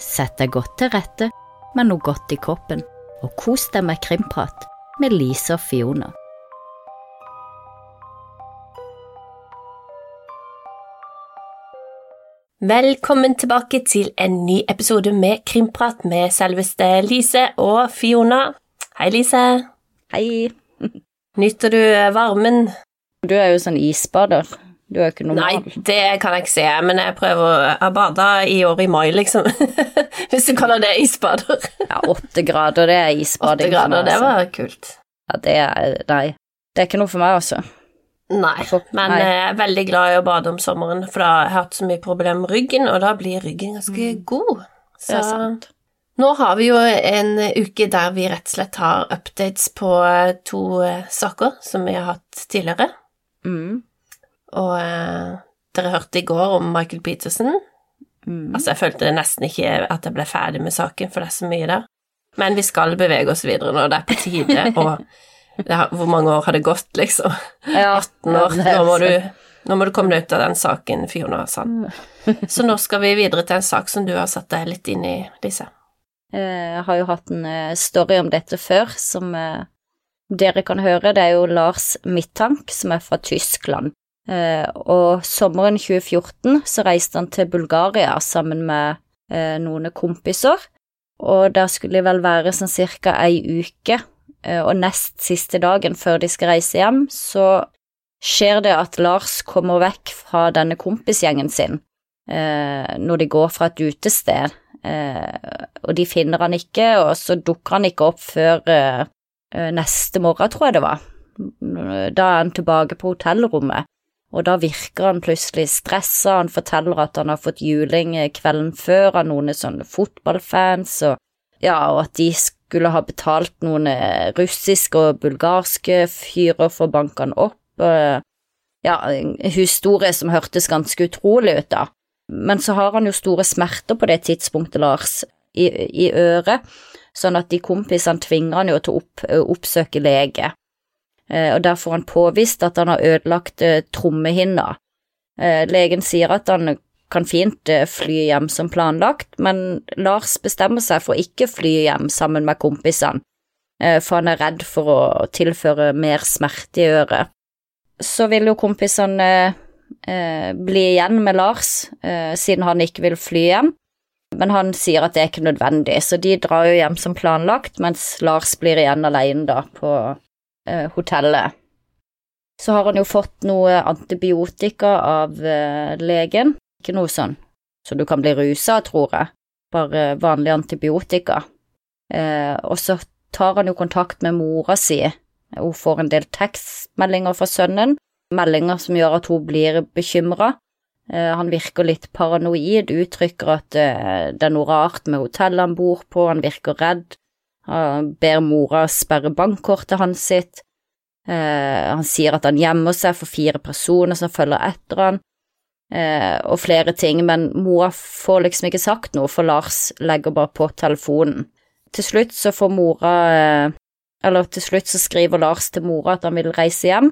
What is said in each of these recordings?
Sett deg godt til rette med noe godt i kroppen, og kos deg med krimprat med Lise og Fiona. Velkommen tilbake til en ny episode med Krimprat med selveste Lise og Fiona. Hei, Lise. Hei. Nyter du varmen? Du er jo sånn isbader. Du er ikke normal. Nei, det kan jeg ikke se, men jeg prøver å bade i år i mai, liksom. Hvis du kaller det isbader. Ja, åtte grader, det er isbading. Åtte grader, det altså. var kult. Ja, det er Nei. Det er ikke noe for meg, altså. Nei, men Nei. jeg er veldig glad i å bade om sommeren, for da har jeg hatt så mye problemer med ryggen, og da blir ryggen ganske god. Mm. Er sant. Nå har vi jo en uke der vi rett og slett har updates på to eh, saker som vi har hatt tidligere. Mm. Og eh, dere hørte i går om Michael Peterson. Mm. Altså, jeg følte nesten ikke at jeg ble ferdig med saken, for det er så mye der. Men vi skal bevege oss videre nå, det er på tide, og har, hvor mange år har det gått, liksom? Ja, 18 år. Nå må du, nå må du komme deg ut av den saken Fiona Sand. Så nå skal vi videre til en sak som du har satt deg litt inn i, Lise. Eh, Jeg har jo hatt en eh, story om dette før, som eh, dere kan høre. Det er jo Lars Mittank, som er fra Tyskland. Eh, Og sommeren 2014 så reiste han til Bulgaria sammen med eh, noen kompiser. Og der skulle de vel være sånn cirka ei uke. Eh, Og nest siste dagen før de skal reise hjem, så skjer det at Lars kommer vekk fra denne kompisgjengen sin når de går fra et utested. Og de finner han ikke, og så dukker han ikke opp før neste morgen, tror jeg det var. Da er han tilbake på hotellrommet, og da virker han plutselig stressa. Han forteller at han har fått juling eh, kvelden før av noen sånne fotballfans, og, ja, og at de skulle ha betalt noen eh, russiske og bulgarske fyrer for å banke han opp. eh, ja, en historie som hørtes ganske utrolig ut, da. Men så har han jo store smerter på det tidspunktet, Lars, i, i øret, sånn at de kompisene tvinger han jo til å opp, oppsøke lege. Eh, og der får han påvist at han har ødelagt eh, trommehinna. Eh, legen sier at han kan fint fly hjem som planlagt, men Lars bestemmer seg for å ikke fly hjem sammen med kompisene, for han er redd for å tilføre mer smerte i øret. Så vil jo kompisene bli igjen med Lars, siden han ikke vil fly hjem. Men han sier at det er ikke nødvendig, så de drar jo hjem som planlagt, mens Lars blir igjen alene da på eh, hotellet. Så har han jo fått noe antibiotika av eh, legen, ikke noe sånn så du kan bli rusa, tror jeg, bare vanlig antibiotika. Eh, og så tar han jo kontakt med mora si, hun får en del tekstmeldinger fra sønnen, meldinger som gjør at hun blir bekymra. Han virker litt paranoid, uttrykker at eh, det er noe rart med hotellet han bor på, han virker redd. Han ber mora sperre bankkortet hans sitt. Uh, Han sier at han gjemmer seg for fire personer som følger etter han, uh, og flere ting, men mora får liksom ikke sagt noe, for Lars legger bare på telefonen. Til slutt så får mora uh, Eller til slutt så skriver Lars til mora at han vil reise hjem,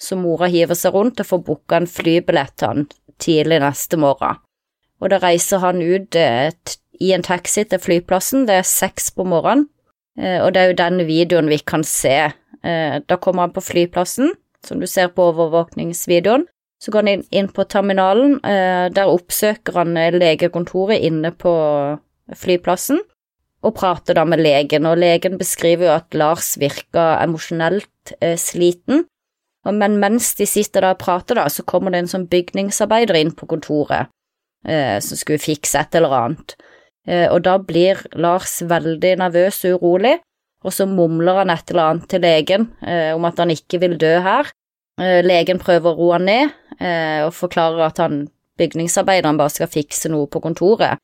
så mora hiver seg rundt og får booka en flybillett til han tidlig neste morgen. Og da reiser han ut i en taxi til flyplassen, det er seks på morgenen, og det er jo den videoen vi kan se. Eh, Da kommer han på flyplassen, som du ser på overvåkningsvideoen. Så går han inn, på terminalen, eh, der oppsøker han eh, legekontoret inne på flyplassen, og prater da med legen, og legen beskriver jo at Lars virker emosjonelt eh, sliten, men mens de sitter der og prater, da, så kommer det en sånn bygningsarbeider inn på kontoret eh, som skulle fikse et eller annet. Eh, og da blir Lars veldig nervøs og urolig, og så mumler han et eller annet til legen eh, om at han ikke vil dø her. Eh, legen prøver å roe han ned og forklarer at han bygningsarbeideren bare skal fikse noe på kontoret.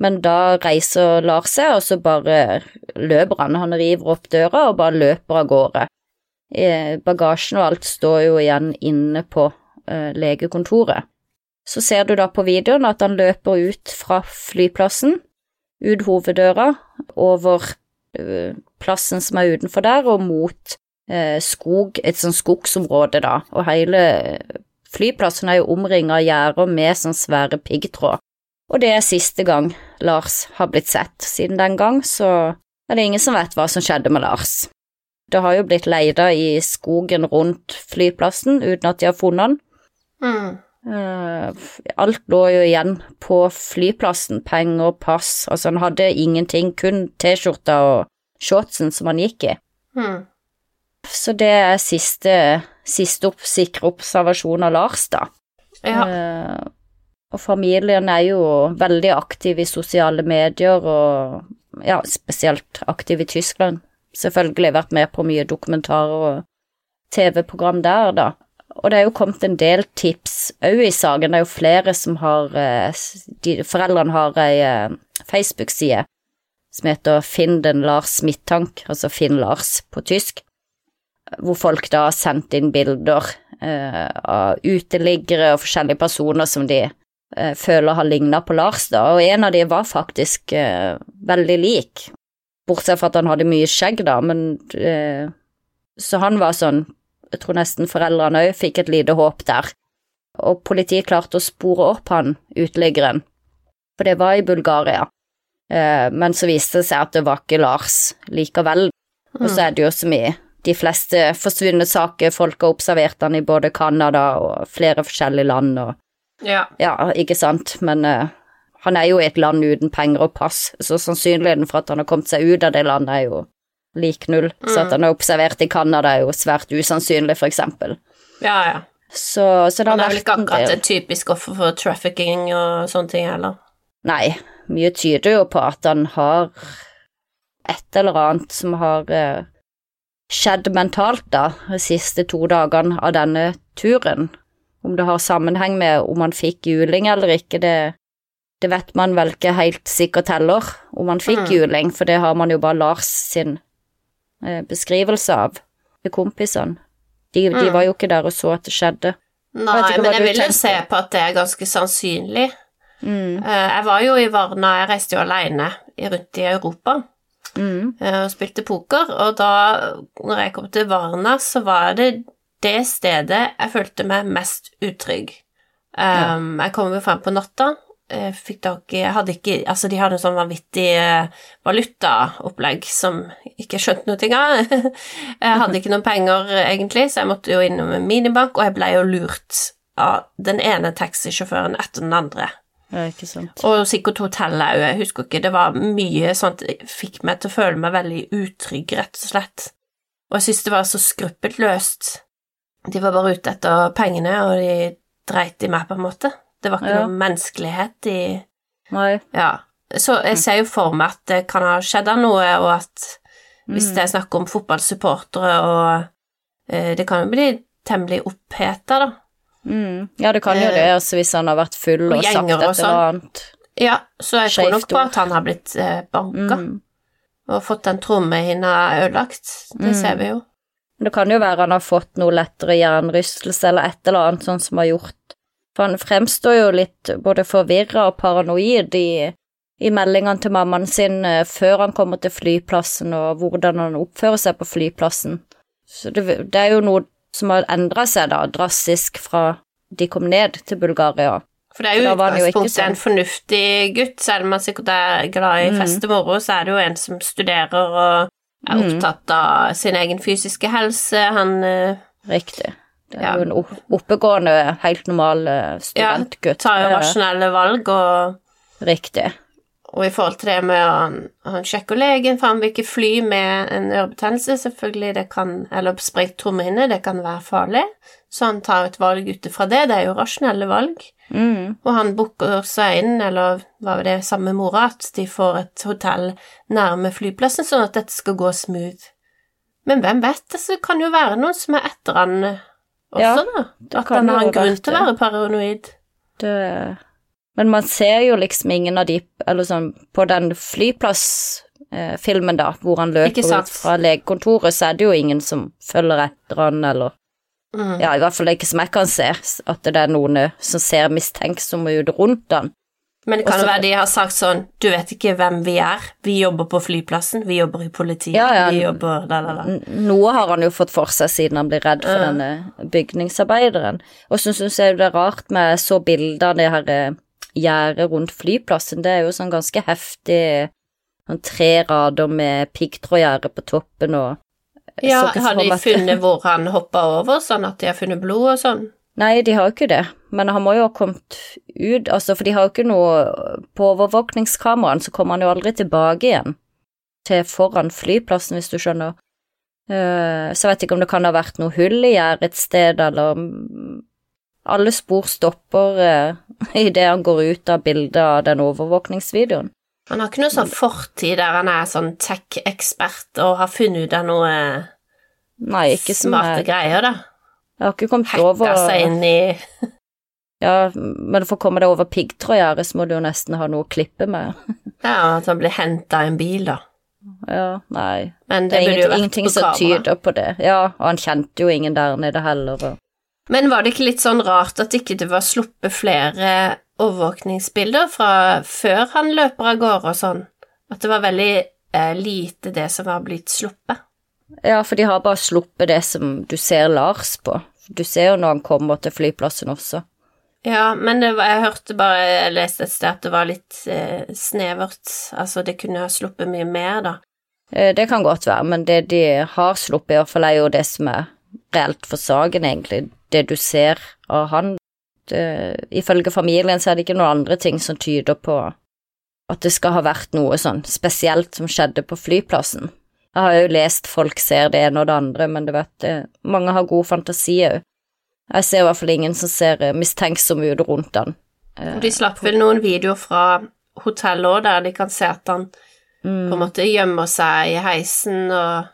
Men da reiser Lars seg, og så bare løper han. Han river opp døra og bare løper av gårde. Bagasjen og alt står jo igjen inne på legekontoret. Så ser du da på videoen at han løper ut fra flyplassen, ut hoveddøra, over eh, plassen som er utenfor der, og mot eh, skog, et sånn skogsområde, da. Og hele flyplassen er jo omringa av gjerder med sånn svære piggtråd. Og det er siste gang Lars har blitt sett. Siden den gang så er det ingen som vet hva som skjedde med Lars. Det har jo blitt leida i skogen rundt flyplassen uten at de har funnet han. Mm. Eh, alt lå jo igjen på flyplassen, penger, pass, altså han hadde ingenting, kun T-skjorta og shortsen som han gikk i. Hmm. Så det er siste, siste opp, sikre observasjon av Lars, da. Ja. Eh, og familien er jo veldig aktiv i sosiale medier, og ja, spesielt aktiv i Tyskland. Selvfølgelig vært med på mye dokumentarer og TV-program der, da. Og det er jo kommet en del tips òg i saken. Det er jo flere som har eh, de, Foreldrene har ei eh, Facebook-side som heter Finn den Lars Midttank, altså Finn Lars på tysk, hvor folk da har sendt inn bilder eh, av uteliggere og forskjellige personer som de eh, føler har ligna på Lars, da, og en av de var faktisk eh, veldig lik, bortsett fra at han hadde mye skjegg, da, men eh, Så han var sånn jeg tror nesten foreldrene òg fikk et lite håp der. Og politiet klarte å spore opp han uteliggeren, for det var i Bulgaria. Eh, men så viste det seg at det var ikke Lars likevel. Og så er det jo som i de fleste forsvunne saker, folk har observert han i både Canada og flere forskjellige land og ja. Ja, ikke sant, men uh, han er jo i et land uten penger og pass, så sannsynligheten for at han har kommet seg ut av det landet er jo lik null. Så at han er observert i Canada er jo svært usannsynlig, for eksempel. ja, ja. Så, så Han er vel ikke akkurat et typisk offer for trafficking og sånne ting heller. Nei, mye tyder jo på at han har et eller annet som har eh, skjedd mentalt, da, de siste to dagene av denne turen. Om det har sammenheng med om han fikk juling eller ikke, det, det vet man vel ikke helt sikkert heller, om han fikk Mm. juling, for det har man jo bare Lars sin beskrivelse av til kompisene. De, de Mm. var jo ikke der og så at det skjedde. Nei, jeg men jeg vil jo se på at det er ganske sannsynlig. Mm, Eh, Jeg var jo i Varna, jeg reiste jo alene rundt i Europa mm, eh, og spilte poker, og da, når jeg kom til Varna, så var det det stedet jeg følte meg mest utrygg. Um, Jeg kom jo frem på natta, eh, fikk tak i hadde ikke Altså, de hadde en sånn vanvittig eh, valutaopplegg som jeg ikke skjønte noe av. Jeg hadde ikke noen penger, eh, egentlig, så jeg måtte jo innom en minibank, og jeg ble jo lurt av den ene taxisjåføren etter den andre. ja, ikke sant. Og sikkert hotellet òg, jeg husker ikke. Det var mye sånt fikk meg til å føle meg veldig utrygg, rett og slett. Og jeg syntes det var så skruppelløst. De var bare ute etter pengene, og de dreit i meg, på en måte. Det var ikke Ja. noe menneskelighet i Nei. Ja. Så jeg ser jo for meg at det kan ha skjedd noe, og at hvis Mm. det er snakk om fotballsupportere og eh, Det kan jo bli temmelig oppheta, da. Mm. Ja, det kan jo Eh, det, altså hvis han har vært full og og sagt et eller sånn. annet. Ja, så jeg tror nok på at han har blitt eh, banka. Mm. og fått den trommehinna ødelagt. Det Mm. ser vi jo. Det kan jo være han har fått noe lettere hjernerystelse eller et eller annet sånt som har gjort For han fremstår jo litt både forvirra og paranoid i, i meldingene til mammaen sin eh, før han kommer til flyplassen, og hvordan han oppfører seg på flyplassen. Så det, det er jo noe som har endra seg, da, drastisk fra de kom ned til Bulgaria. For det er jo utgangspunktet utgangspunktet en fornuftig gutt, selv om han sikkert er glad i Mm. fest og moro, så er det jo en som studerer og er Mm. opptatt av sin egen fysiske helse. Han eh, Riktig. Det er Ja. jo en oppegående, helt normal studentgutt. Ja, tar jo Eh, rasjonelle valg, og, Riktig. og i forhold til det med å han, han sjekker legen, for han vil ikke fly med en ørebetennelse, selvfølgelig, det kan, eller sprengt trommehinne, det kan være farlig, så han tar et valg ut ifra det, det er jo rasjonelle valg. Mm. Og han booker seg inn, eller var det samme mora, at de får et hotell nærme flyplassen, sånn at dette skal gå smooth. Men hvem vet, det kan jo være noen som er etter han eh, også, Ja, da. At han har en grunn til å være paranoid. Det Men man ser jo liksom ingen av de Eller sånn På den flyplassfilmen, da, hvor han løper ut fra legekontoret, så er det jo ingen som følger etter han, eller Mm. Ja, i hvert fall ikke som jeg kan se, at det er noen eh, som ser mistenksomme ut rundt han. Men det kan Også- jo være de har sagt sånn Du vet ikke hvem vi er. Vi jobber på flyplassen. Vi jobber i politiet. Ja, ja. Vi jobber da, da, da. Noe har han jo fått for seg siden han blir redd for Ja. denne bygningsarbeideren. Og så syns jeg det er rart med så bilder av det her eh, gjerdet rundt flyplassen, det er jo sånn ganske heftig sånn tre rader med piggtrådgjerde på toppen og Ja, har de funnet hvor han hoppa over, sånn at de har funnet blod og sånn? Nei, de har jo ikke det, men han må jo ha kommet ut, altså, for de har jo ikke noe På overvåkningskameraene så kommer han jo aldri tilbake igjen til foran flyplassen, hvis du skjønner. Eh, Så jeg vet ikke om det kan ha vært noe hull i gjerdet et sted, eller Alle spor stopper uh, idet han går ut av bildet av den overvåkningsvideoen. Han har ikke noe sånn fortid der han er sånn tech-ekspert og har funnet ut av noe Nei, smarte jeg greier, da. Jeg har ikke kommet Hacka over seg inn i Ja, men for å komme deg over piggtrådgjerdet, så må du jo nesten ha noe å klippe med. Ja, at han blir henta i en bil, da. Ja, nei. Men Det det, er ingenting, ingenting som tyder på det. Ja, og han kjente jo ingen der nede heller. Og... Men var det ikke litt sånn rart at ikke det var sluppet flere overvåkningsbilder fra før han løper av gårde og sånn? At det var veldig eh, lite det som var blitt sluppet? Ja, for de har bare sluppet det som du ser Lars på. Du ser jo når han kommer til flyplassen også. Ja, men var, jeg hørte bare, jeg leste et sted at det var litt eh, snevert, altså det kunne ha sluppet mye mer, da. Eh, Det kan godt være, men det de har sluppet, i hvert fall er jo det som er reelt for saken, egentlig. Det du ser av han. Det, ifølge familien så er det ikke noen andre ting som tyder på at det skal ha vært noe sånn spesielt som skjedde på flyplassen. Jeg har jo lest folk ser det ene og det andre, men du vet, det, mange har god fantasi òg. Jeg ser i hvert fall ingen som ser eh, mistenksom ut rundt han. De slapp vel noen videoer fra hotellet òg, der de kan se at han på en måte gjemmer seg i heisen og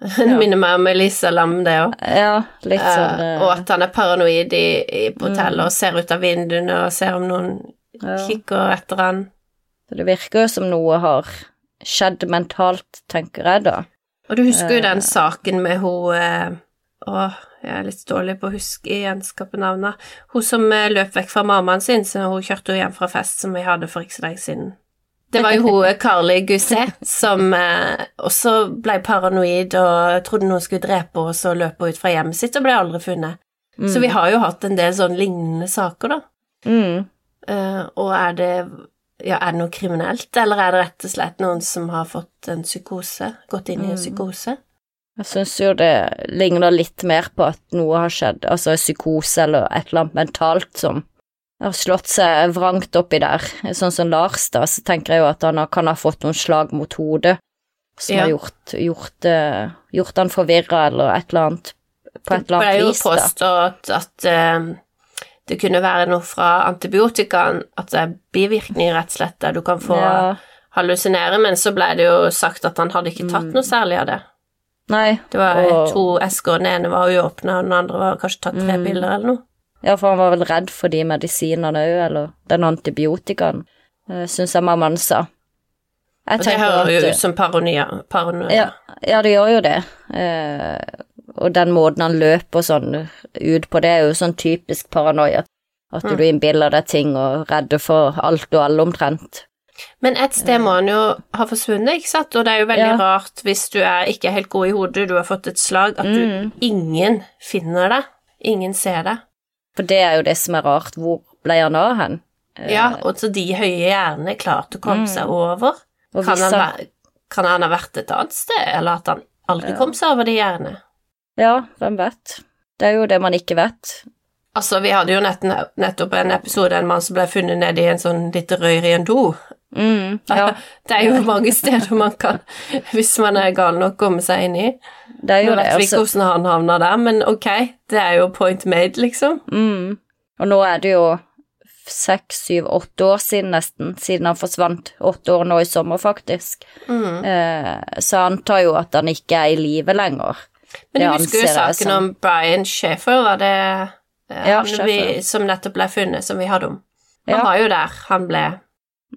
Det minner meg om Elisa Lam, det òg. Ja, litt sånn eh, og at han er paranoid i, i, hotellet hotellet og ser ut av vinduene og ser om noen Ja. kikker etter han. Det virker jo som noe har skjedd mentalt, tenker jeg da. Og du husker jo den saken med hun eh, Åh, jeg er litt dårlig på å huske gjenskape navnet. Hun som eh, løp vekk fra mammaen sin, så hun kjørte hjem fra fest som vi hadde for ikke så lenge siden. Det var jo hun eh, Carly Gusset som eh, også ble paranoid og trodde noen skulle drepe henne, og så løp hun ut fra hjemmet sitt og ble aldri funnet. Så vi har jo hatt en del sånn lignende saker, da. Mm. Eh, og er det ja, er det noe kriminelt, eller er det rett og slett noen som har fått en psykose, gått inn i en psykose? Jeg syns jo det ligner litt mer på at noe har skjedd, altså psykose eller et eller annet mentalt som har slått seg vrangt oppi der. Sånn som Lars, da, så tenker jeg jo at han kan ha fått noen slag mot hodet som Ja. har gjort, gjort, eh, gjort han forvirra eller et eller annet på et eller annet vis. Det ble jo påstått at uh, det kunne være noe fra antibiotikaen, at det er bivirkninger, rett og slett, der du kan få Ja. hallusinere, men så ble det jo sagt at han hadde ikke tatt Mm. noe særlig av det. Nei, Det var og, to esker, den ene var uåpna, og den andre var kanskje tatt tre Mm. piller eller noe. ja, for han var vel redd for de medisinene òg, eller den antibiotikaen, uh, syns jeg mammaen sa. Jeg Og det hører at- jo ut som paranoia. paranoia. Ja, ja, det gjør jo det. Eh, og den måten han løper sånn ut på, det er jo sånn typisk paranoia. At Mm. du innbiller deg ting og er redd for alt og alle omtrent. Men et sted må han jo ha forsvunnet, ikke sant? Og det er jo veldig Ja. rart hvis du er ikke er helt god i hodet, du har fått et slag, at du Mm. ingen finner deg. Ingen ser deg. For det er jo det som er rart. Hvor ble han av hen? Eh, Ja, og så de høye hjernene klarte å komme seg over. Kan han, kan han ha vært et annet sted, eller at han aldri kom seg over de hjernene? Ja, hvem vet? Det er jo det man ikke vet. Altså, vi hadde jo nett, nettopp en episode en mann som ble funnet nede i en sånn lite røyr i en do. Mm, ja, Det er jo mange steder man kan, hvis man er gal nok, komme seg inn i. det er jo det. vet vi ikke Altså, hvordan han havna der, men ok, det er jo point made, liksom. mm. Og nå er det jo seks, syv, åtte år siden nesten, siden han forsvant. Åtte år nå i sommer, faktisk. Mm. Eh, så jeg antar jo at han ikke er i live lenger. Men du husker jo saken som- om Brian Schaefer, var det eh, Ja, han vi, som nettopp ble funnet, som vi hadde om? Han Ja. var jo der, han ble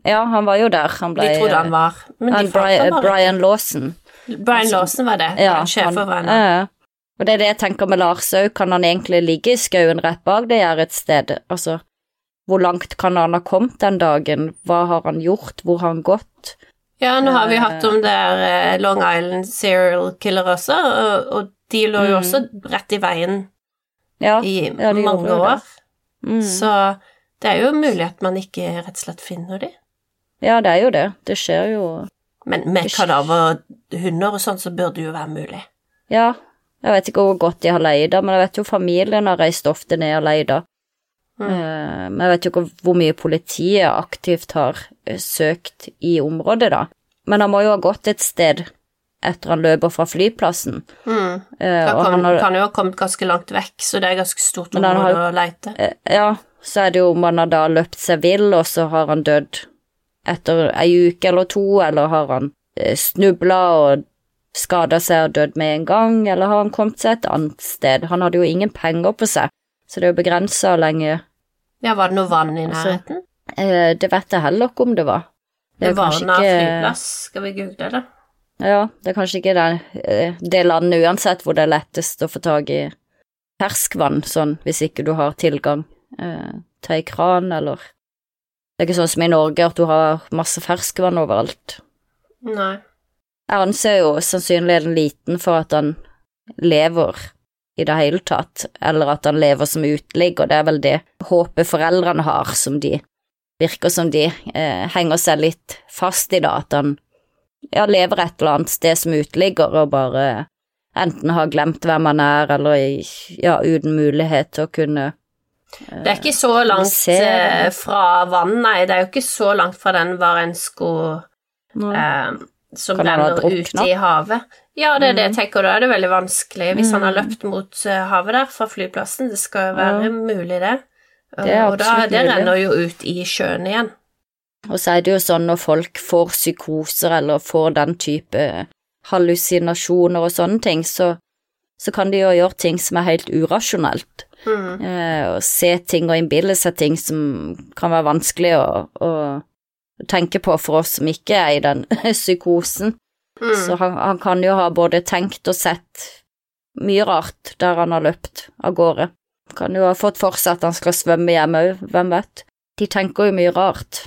Ja, han var jo der. Han ble De trodde han var, men han, Brian. Brian Lawson. Brian Lawson var det. Ja, han, han. ja. Og det er det jeg tenker med Lars òg. Kan han egentlig ligge i skauen rett bak det gjerdet et sted? Altså, hvor langt kan han ha kommet den dagen? Hva har han gjort? Hvor har han gått? Ja, nå har vi Eh. hatt om det er eh, Long Island serial killer også, og, og de lå jo Mm. også rett i veien Ja, i ja, mange år. Mm. Så Det er jo mulig at man ikke rett og slett finner de. Ja, det er jo det. Det skjer jo Men med kadaverhunder og sånn, så burde det jo være mulig. Ja, jeg vet ikke hvor godt de har leid men jeg vet jo familien har reist ofte ned og leid Mm. Eh, Men jeg vet jo ikke hvor mye politiet aktivt har eh, søkt i området, da. Men han må jo ha gått et sted etter han løper fra flyplassen. Mm. Eh, Da og kan, han har, kan jo ha kommet ganske langt vekk, så det er ganske stort område har- å leite. eh, Ja, så er det jo om han har da løpt seg vill, og så har han dødd etter ei uke eller to, eller har han eh, snubla og skada seg og dødd med en gang, eller har han kommet seg et annet sted? Han hadde jo ingen penger på seg, så det er jo begrensa lenge Ja, var det noe vann i Altså, nærheten? eh, Det vet jeg heller ikke om det var. Det det var Varna ikke flyplass, skal vi google det? Ja, det er kanskje ikke det, eh, det landet uansett hvor det er lettest å få tak i ferskvann, sånn, hvis ikke du har tilgang eh, til ei kran, eller Det er ikke sånn som i Norge at du har masse ferskvann overalt. Nei. Jeg anser jo sannsynligheten liten for at han lever i det hele tatt, eller at han lever som uteligger, det er vel det håpet foreldrene har, som de virker som de eh, henger seg litt fast i, da, at han ja, lever et eller annet sted som uteligger og bare enten har glemt hvem han er, eller ja, uten mulighet til å kunne Det er ikke så langt se- eh, fra vann, nei. Det er jo ikke så langt fra den Varensko eh, som renner ut i havet. Ja, det er det jeg tenker, da er det veldig vanskelig hvis han har Mm. løpt mot eh, havet der fra flyplassen. Det skal jo være Ja. mulig, det. Det og da, det renner jo ut i sjøen igjen. Og så er det jo sånn når folk får psykoser eller får den type hallusinasjoner og sånne ting, så, så kan de jo gjøre ting som er helt urasjonelt. Mm. Eh, se ting og innbille seg ting som kan være vanskelig å, å tenke på for oss som ikke er i den psykosen. Mm. Så han, han kan jo ha både tenkt og sett mye rart der han har løpt av gårde. Kan jo ha fått for seg at han skal svømme hjem òg, hvem vet. De tenker jo mye rart.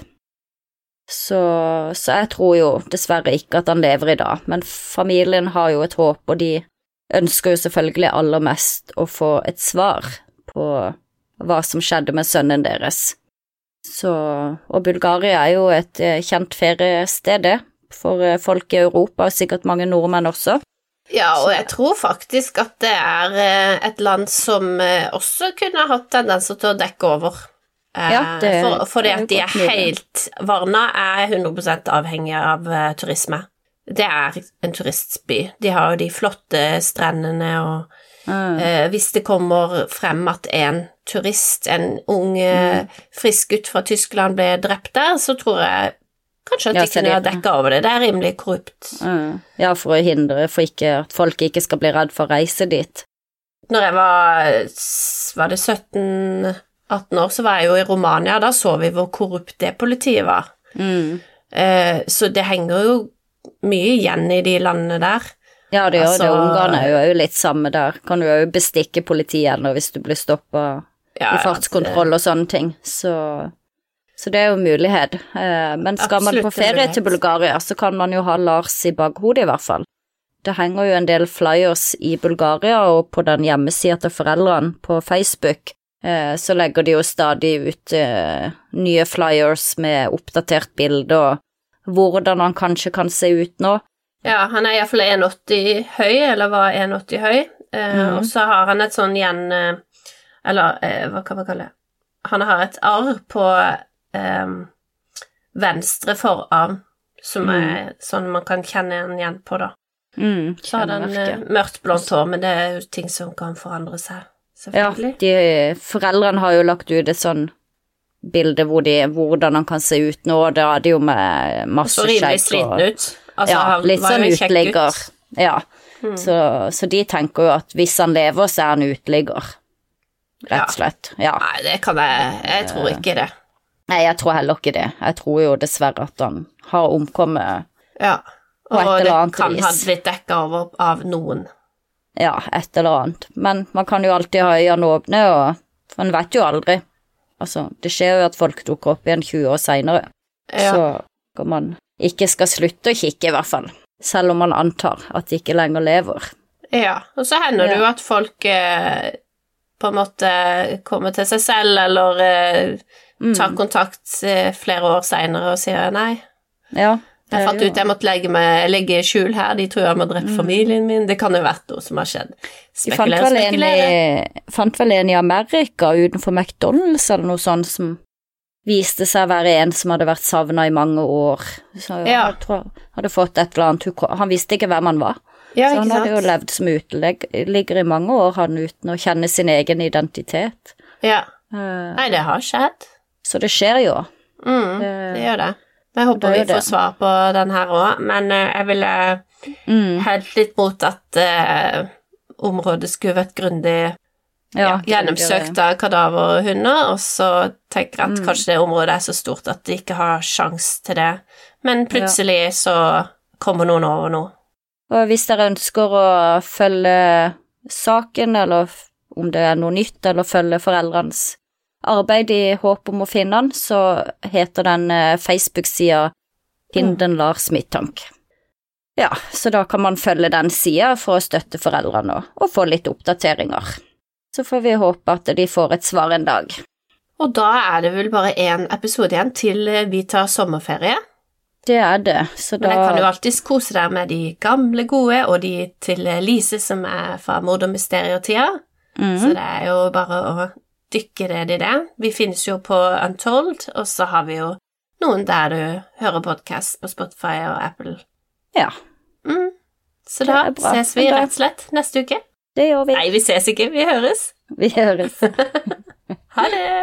Så, så jeg tror jo dessverre ikke at han lever i dag, men familien har jo et håp, og de ønsker jo selvfølgelig aller mest å få et svar på hva som skjedde med sønnen deres. Så, og Bulgaria er jo et eh, kjent feriested, for eh, folk i Europa, og sikkert mange nordmenn også. Ja, og jeg tror faktisk at det er eh, et land som også kunne hatt tendenser til å dekke over. Ja, det for, fordi at de er helt Varna er 100% avhengig av turisme. Det er en turistby. De har jo de flotte strendene og Mm. eh, Hvis det kommer frem at en turist, en ung, eh, Mm. frisk gutt fra Tyskland, ble drept der, så tror jeg kanskje at Ja, de kunne ha dekka over det. Det er rimelig korrupt. Mm. Ja, for å hindre for ikke, at folk ikke skal bli redd for å reise dit. Når jeg var, var det 17-18 år, så var jeg jo i Romania, da så vi hvor korrupt det politiet var. Mm. Eh, så det henger jo mye igjen i de landene der. Ja, det gjør. Altså- det. jo, er jo litt samme der. Kan du jo bestikke politiet nå hvis du blir stoppa Ja, i fartskontroll og sånne ting, så så det er jo mulighet. Eh, Men skal man på ferie til Bulgaria, så kan man jo ha Lars i bakhodet, i hvert fall. Det henger jo en del flyers i Bulgaria, og på den hjemmesida til foreldrene på Facebook, eh, så legger de jo stadig ut eh, nye flyers med oppdatert bilde og hvordan han kanskje kan se ut nå. Ja, han er iallfall 1,80 høy, eller var 1,80 høy, eh, mm. og så har han et sånn igjen eh, Eller eh, hva kan man kalle det? Han har et arr på eh, venstre forarm, som er sånn man kan kjenne han igjen på, da. Mm, Så har han eh, mørkt blondt hår, men det er jo ting som kan forandre seg, Ja, selvfølgelig. de, foreldrene har jo lagt ut et sånn bilde hvor de, hvordan han kan se ut nå, og da er det jo med masse Så rimelig sliten ut. Altså, ja, han litt var jo sånn en uteligger. Ja, Mm. så, så de tenker jo at hvis han lever, så er han uteligger, rett og slett. Ja. Nei, det kan jeg Jeg tror ikke det. Nei, jeg tror heller ikke det. Jeg tror jo dessverre at han har omkommet, Ja. På et eller annet vis. Og det kan ha blitt dekka over av noen. ja, et eller annet. Men man kan jo alltid ha øynene åpne, og man vet jo aldri. Altså, det skjer jo at folk dukker opp igjen 20 år seinere. Ja. så kan man ikke skal slutte å kikke, i hvert fall. Selv om man antar at de ikke lenger lever. Ja, og så hender det jo at folk eh, på en måte kommer til seg selv, eller eh, tar Mm. kontakt eh, flere år seinere og sier nei. Ja. Jeg fant ut jeg måtte legge, meg, legge i skjul her, de tror jeg må drepe familien min. Det kan jo vært noe som har skjedd. Spekulere, spekulere. De fant vel en i Amerika utenfor McDonald's eller noe sånt som viste seg å være en som hadde vært savna i mange år. Så Ja. jeg tror hadde fått et eller annet Han visste ikke hvem han var. Ja, så han hadde jo levd som uteligger i mange år, han uten å kjenne sin egen identitet. Ja. Uh, Nei, det har skjedd. Så det skjer jo. Mm, Det- det gjør det. Jeg håper det vi får svar på den her òg, men uh, jeg ville Mm, helt litt mot at uh, området skulle vært grundig ja, gjennomsøkt av kadaverhunder, og så tenker at Mm. kanskje det området er så stort at de ikke har sjans til det. Men plutselig så kommer noen over nå. Og hvis dere ønsker å følge saken, eller om det er noe nytt, eller følge foreldrenes arbeid i håp om å finne han, så heter den eh, Facebook-sida Hinden Lars Midttank. Ja, så da kan man følge den sida for å støtte foreldrene og få litt oppdateringer. Så får vi håpe at de får et svar en dag. Og da er det vel bare én episode igjen til eh, vi tar sommerferie. Det er det, så Men jeg kan jo da alltids kose deg med de gamle gode, og de til eh, Lise som er fra Mord og mysterietida. Mhm. Så det er jo bare å dykke ned i det. Vi finnes jo på Untold, og så har vi jo noen der du hører podkast på Spotify og Apple. Ja, Mm. Så da ses vi rett og slett neste uke. Det gjør vi. Nei, vi ses ikke, vi høres. Vi høres. Ha det!